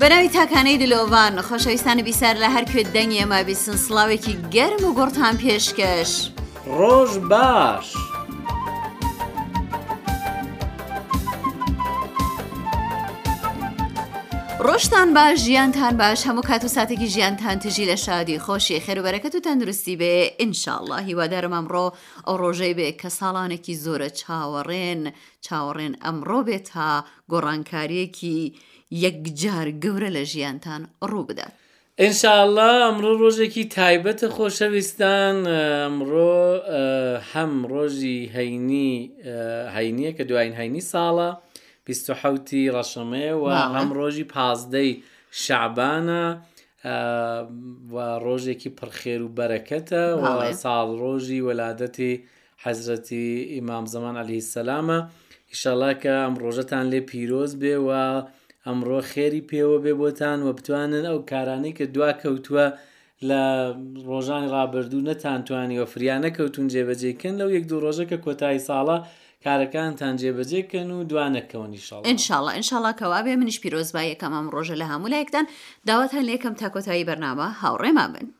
بەناوی تاکانەی دلۆڤان خۆشەویستانی بیسار لە هەر کوێ دەنگی ئەمە بیسن سڵاوێکی گەرم و گوڕتان پێشکەش ڕۆژ باش. ڕۆژتان باش ژیانتان باش هەموو کات و ساتێکی ژیانتان تژی لە شادی خۆشی خێروبەرەکەت و تەندروستی بێ ئینشاءله هیوادارم ئەمڕۆ ئەو ڕۆژەی بێ کە ساڵانێکی زۆرە چاوەڕێن چاوەڕێن ئەمڕۆ بێت تا گۆڕانکاریەکی یەکجار گەورە لە ژیانتان ڕوو بدات. ان شاء اللە ئەمڕۆ ڕۆژێکی تایبەتە خۆشەویستان ئەمڕۆ هەم ڕۆژی هەینی هەینیە کە دوایین هەینی ساڵە 27 ی ڕەشەمەیە و واو. هەم ڕۆژی پازدەی شعبانە و ڕۆژێکی پڕخێر و بەرەکەتە و واو. ساڵ ڕۆژی وەلادەتی حەزرەتی ئیمام زەمان علیە السلامە ئیشەڵا کە ئەم ڕۆژەتان لێ پیرۆز بێ و ئەمڕۆ خێری پێوە بێ بۆتان و بتوانن ئەو کارانەی کە دوا کەوتووە لە ڕۆژانی ڕابردوو نەتانتوانی و فریانە کەوتون جێبەجێکن لەو یەک دوو ڕۆژە کە کۆتایی ساڵە کارەکانتان جێبەجێ کەن و دوانەکەون شڵ انشاءله انشاءله کەوابێ منیش پیرۆزبایەکەم ئەم ڕۆژە لە هەموو لایەکدان داواتان لێکم تاکۆتایی بەرنامە هاوڕێما بن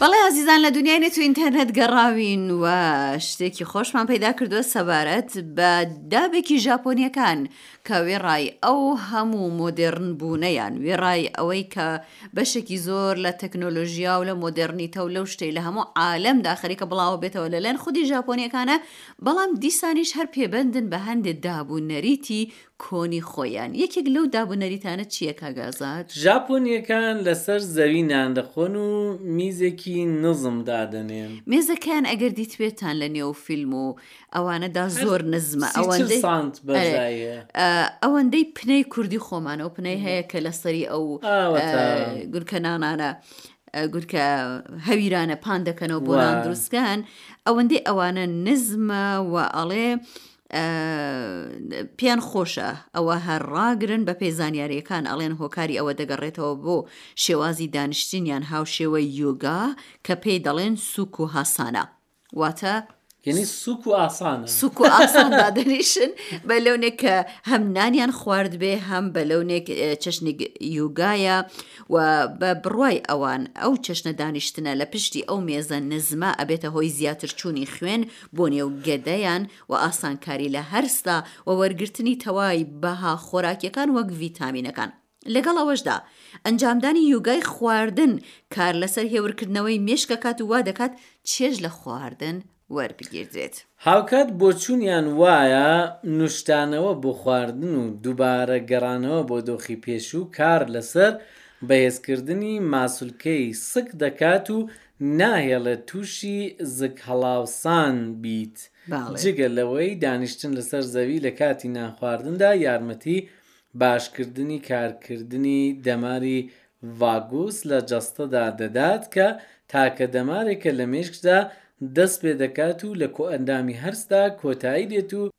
بەڵێ ئازیزان لە دنیای نێت و ئینتەرنێت گەڕاوین و شتێکی خۆشمان پەیدا کردووە سەبارەت بە دابێکی ژاپۆنیەکان کە وێڕای ئەو هەموو مۆدێرن بوونەیان وێڕای ئەوەی کە بەشێکی زۆر لە تەکنۆلۆژیا و لە مۆدێرنیتە و لەو شتەی لە هەموو عالم داخەریکە بڵاوە بێتەوە لەلەن خودی ژاپۆنیەکانە بەڵام دیسانیش هەر پێبندن بە هەندێک دابوو نەریتی کۆنی خۆیان یەکێک لەو داب و نەریتانە چییە کاک ئازاد؟ ژاپۆنییەکان لەسەر زەوی نان دەخۆن و میزێکی نزم دادەنێن. مێزەکەیان ئەگەر دیتبێتان لە نێو فیلم و ئەوانەدا زۆر نزمە سی چل سانت بەرزاییە. ئەوەندەی ئەوەندەی پنەی کوردی خۆمانە و پنەی هەیە کە لە سەری ئەو ئاوەتا گورکە نانانە گورکە هەویرانە پان دەکەنەوە بۆ وا. نان دروستکەن ئەوەندەی ئەوانە نزمە و ئەڵێ پێیان خۆشە ئەوە هەر ڕاگرن بە پێی زانیاریەکان ئەڵێن هۆکاری ئەوە دەگەڕێتەوە بۆ شێوازی دانیشتنیان هاوشێوە یۆگا کە پێی دەڵێن سوک و هاسانە واتە یعنی سوک و ئاسانە سوک و ئاسان دادنیشن بە لەونێک کە هەم نانیان خوارد بێ هەم بە لەونێک چەشنێک یوگایە و بە بڕوای ئەوان ئەو چەشنە دانیشتنە لە پشتی ئەو مێزە نزمە ئەبێتە هۆی زیاتر چوونی خوێن بۆ نێو گەدەیان و ئاسانکاری لە هەرسدا و وەرگرتنی تەوای بەها خۆراکیەکان وەک ڤیتامینەکان. لەگەڵ ئەوەشدا ئەنجامدانی یوگای خواردن کار لەسەر هێورکردنەوەی مێشک ئەکات و وادەکات چێژ لە خواردن وەربگیردرێت. هاوکات بۆچونیان وایە نوشتانەوە بۆ خواردن و دوبارە گەڕانەوە بۆ دۆخی پێشوو کار لەسەر بەهێزکردنی ماسولکەی سک دەکات و ناهێڵێت تووشی زگ هەڵاوسان بیت، جگە لەوەی دانیشتن لەسەر زەوی لە کاتی نانخواردندا یارمەتی باشکردنی کارکردنی دەماری ڤاگوس لە جەستەدا دەدات کە تاکە دەمارێکە لە مێشکدا دەست پێدەکات و لە کۆئەندامی هەرسدا کۆتایی دێت و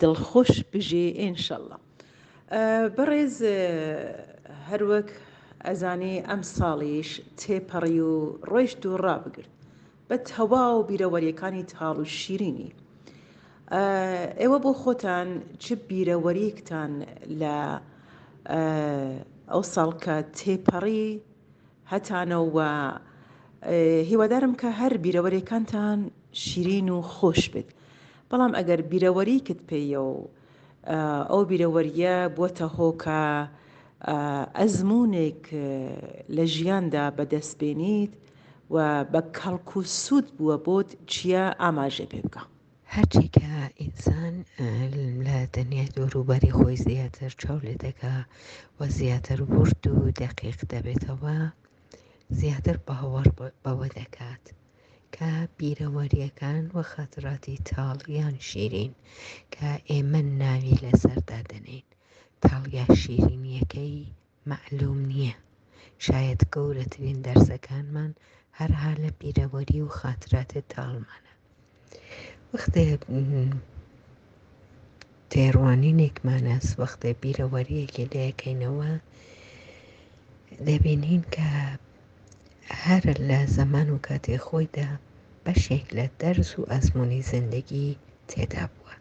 دڵخۆش بژی ئینشەڵا بەڕێز هەروەک ئەزانی ئەم ساڵیش تێپەڕی و ڕۆیشت و ڕابگرت بە تەواو بیرەوەریەکانی تاڵ و شیرینی ئێوە بۆ خۆتان چ بیرەوەریکتان لە ئەو ساڵکە تێپەڕی هەتانەوە هیوادارم کە هەر بیرەوەریەکانتان شیرین و خۆش بێت بەڵام ئەگەر بیرەوەریکت پێیە و ئەو بیرەوەرییە بووەتە هۆکە ئەزموونێک لە ژیاندا بەدەست بێنیت و بە کەڵک و سوود بووە بۆت چییە ئاماژە پێ بکە. هەرچی کە ئینسان لە دنیای دەوروبەری خۆی زیاتر چاو لێ دەکا و زیاتر ورد و دەقیق دەبێتەوە زیاتر باوەڕ بەوە دەکات کە بیرەوەریەکان و خاتراتی تاڵ یان شیرین کە ئێمە ناوی لەسەردا دەنین تاڵ یا شیرینیەکەی مەعلوم نییە شاید گەورەترین دەرسەکانمان هەرها لە بیرەوەری و خاتراتێ تاڵمانە وەختێ تێڕوانینێکمانەس وەختێ بیرەوەریەکی لەکەینەوە دەبینین کە هەر لە زەمان و کاتێ خۆیدا بەشێک لە دەرز و ئەزمموی زندگی تێدا بووە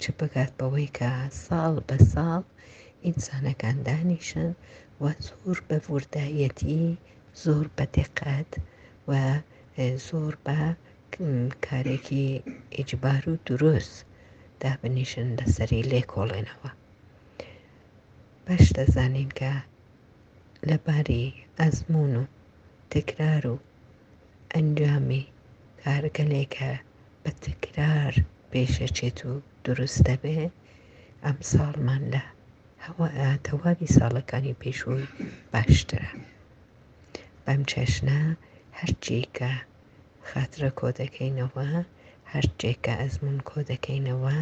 چ بگات بەوەی کە ساڵ بە ساڵ ئینسانەکان دانیشن و زۆر بە وردایەتی زۆر بە دقات و زۆر بە کارێکی ئیجبار و دروست دابنیشن لەسەری لێکۆڵێنەوە باش دەزانین کە لە باری ئەزمون و تکرار و ئەنجامی کارگەلێکە بە تکرار پێشەچێت و دروست دەبێ ئەم ساڵمان لە هەوا تەواوی ساڵەکانی پێشووی باشترە. بەم چەشنە هەرچی کە خاترە کۆ دەکەینەوە هەرچێک کە ئەزمون کۆ دەکەینەوە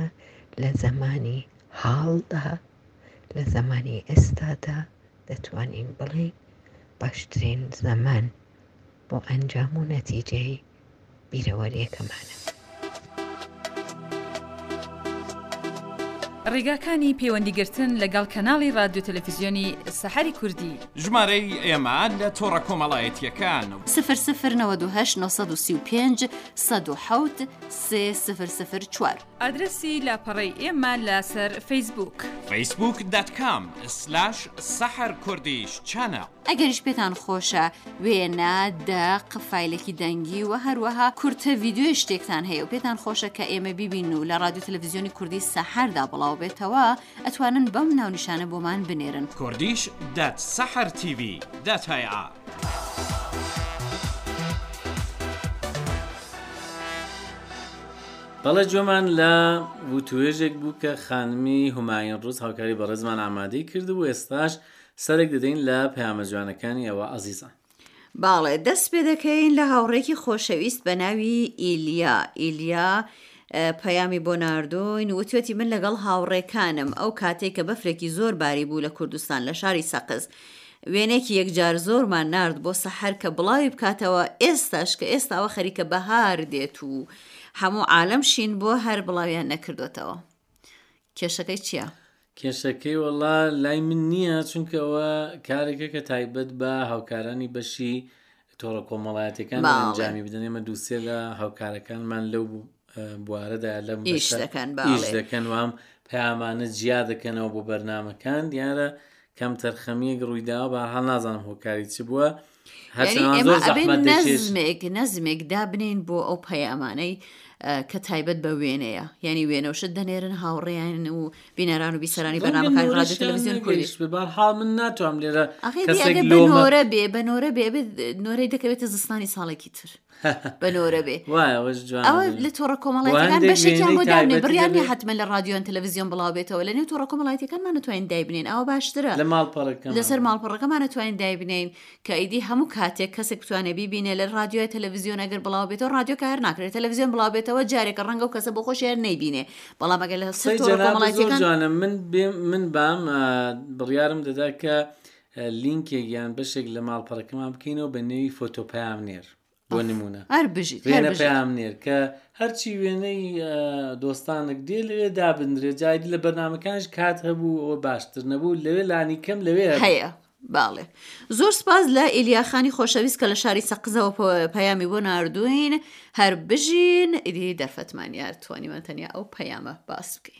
لە زمانی حاڵدا لە زمانی ئێستادا دەتوانین بڵێین باشترین زەمان بۆ ئەنجام و نەتیجەی بیرەوەریەکەمانە. ڕیگاکانی پەیوەندی گرتن لە گەڵ کەناڵی ڕادیۆ تەلەفیزیۆنی سەحەری کوردی. ژمارەی ئێمە لە تۆڕە کۆمەڵایەتییەکان. سفر سفر نەوەد و هەشت نۆ سەد و سی و پێنج سەد و حەوت سێ سفر سفر چوار. ئادرەسی لاپەڕەی ئێمە لە سەر فەیسبووک. فەیسبووک دات کام سلاش سەحەر کوردیش چەناڵ. ئەگەریش پێتان خۆشە وێنە، دەق، فایلێکی دەنگی و هەروەها کورتە ڤیددیوی شتێکتان هەیە و پێتان خۆشە کە ئێمە بیبین و لە ڕادیو تەلەڤزیۆنی کوردی سەحەردا بڵاو بێتەوە ئەتوانن بەم ناونیشانە بۆمان بنێرن. Kurdish dat Sahar TV dat بەڵێ گوێمان لە وتووێژێک بوو کە خانمی هوماین ڕووس هاوکاری بەڕێزمان ئامادەی کردبوو ئێستاش سەرێک دەدەین لە پەیامە جوانەکانی ئێوە ئەزیزان. باڵێ دەست پێ دەکەین لە هاوڕێکی خۆشەویست بە ناوی ئیلیا ئیلیا پەیامی بۆ ناردوین وتوێتی من لەگەڵ هاوڕێکانم ئەو کاتێک کە بەفرێکی زۆر باری بوو لە کوردستان لە شاری سەقز وێنێکی یەکجار زۆرمان نرد بۆ سەحر کە بڵاوی بکاتەوە ئێستاش کە ئێستاوە خەریکە بەهار دێت و هەموو عالم شین بووە هەر بڵاویان نەکردوتەوە کێشەکەی چییە؟ کێشەکەی وەڵا لای من نییە چونکە ئەوە کارێکە کە تایبەت بە هاوکارانی بەشی تۆڕە کۆمەڵایەتەکان باڵێ. ئەنجامی بدەن ئێمە دووسێ لە هاوکارەکانمان لەو بوارەدا لەم ئیش بەشە دەکەن ئیش باڵێ دەکەن وام پەیامانە جیا دەکەنەوە بۆ بەرنمەکان دیارە کەم تەرخەمیەک ڕوویداوە بەها نازانم هۆکاری چ بووە نەزمێک نەزمێک دابنین بۆ ئەو پەیامانەی کە تایبەت بە وێنەیە یعنی وێنەوشت دەنێرن هاوڕێیان و بینەران و بیسەرانی بەنامەکان ڕادیو تەلەڤزیۆن کوردیش بەحاڵ من ناتوانم لێرە نۆرە بێ بە نۆرە بێ نۆرەی دەکەوێتە زستانی ساڵێکی تر بە نۆرە بێ ئەوە لە تۆڕە کۆمەڵایەتەکان بەشێکیان بۆ دابنێ بڕیان لێ حتممە لە رادیۆن تەلەڤزیۆن بڵاو بێتەوە لە نێو تۆڕە کۆمەڵایەتەکانمان نتوانین دایبنین ئەوە باشترە لە ماڵپەڕەکە لەسەر ماڵپەڕەکەمان نتوانین دایبنین کە ئیدی هەموو کاتێک کەسێک بتوانێت بیبینێ لە رادیۆی تەلەڤزیۆن ئەگەر بڵاو بێتەوە رادیۆ کار ناکرێت تەلەڤزیۆن بڵاو بێتەوە جارێکە ڕەنگە و کەسە بۆ خۆشیان نەیبینێ بەڵام ئەگەر لە سەر تۆڕە کۆمەڵایەتەکان من من بام بڕیارم دەدا کە لینکێک یان بەشێک لە ماڵپەڕەکەمان بکەینەوە بە نێوی فۆتۆ پامنێر بۆ نمونە هەر بژیت وێنە پامنێر کە هەرچی وێنەی دۆستانێک دێ لەوێ دابنرێ جای لە بەرنمەکانش کات هەبوو ئەوە باشتر نەبوو لەوێ لانی کەم لەوێ هەیە باڵێ زۆر سپاس لە ئیلیاخانی خۆشەویست کە لە شاری سەقزەوە پەیامی بۆ نردوین هەر بژین ئیدی دەرفەتمان یار توانیمان تەنیا ئەو پەیامە باس بکەین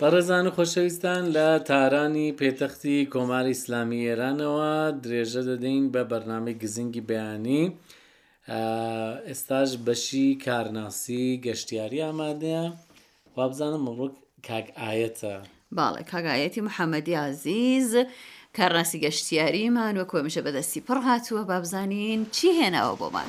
بەڕێزان و خۆشەویستان لە تارانی پێتەختی کۆماری ئیسلامی ئێرانەوە درێژە دەدەین بە بەرنامی گزنگی بەیانی ئێستاش بەشی کارناسی گەشتیاری ئامادەیە وابزانم مڕک کاک ئاەتە باڵێ کاگایەتی محەممەدی عزیز کارناسی گەشتیاریمان وەک هەمیشە بە دەستی پڕ هاتووە با بزانین چی هێناوە بۆمان.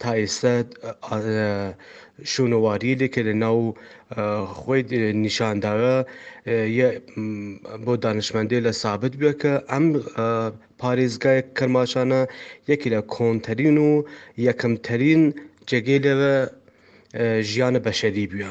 تا ئێستا شوونەوارییەێ کە لە ناو خۆی نیشانداوە بۆ دانشمەندێ لە سابت بێ کە ئەم پارێزگای کرماشانە یەکی لە کۆنتەرین و یەکەمتەرین جێگەی لەوە ژیانە بەشەری بووە.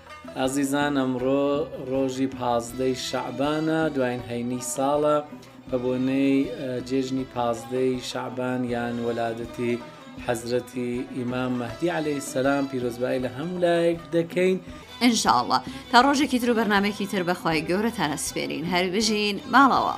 ئازیزان ئەمڕۆ ڕۆژی پازدەی شەعبانە دواین هەینی ساڵە بەبۆنەی جێژنی پازدەی شەعبان یان وەلادەتی حەزرەتی ئیمام مەهدی عليه سلام پیرۆزبایی لە هەموو لایەک دەکەین انشاءله تا ڕۆژێکی تر و بەرنمێکی تر بەخوای گەورەتانە سپێرین هەر بژین ماڵەوە.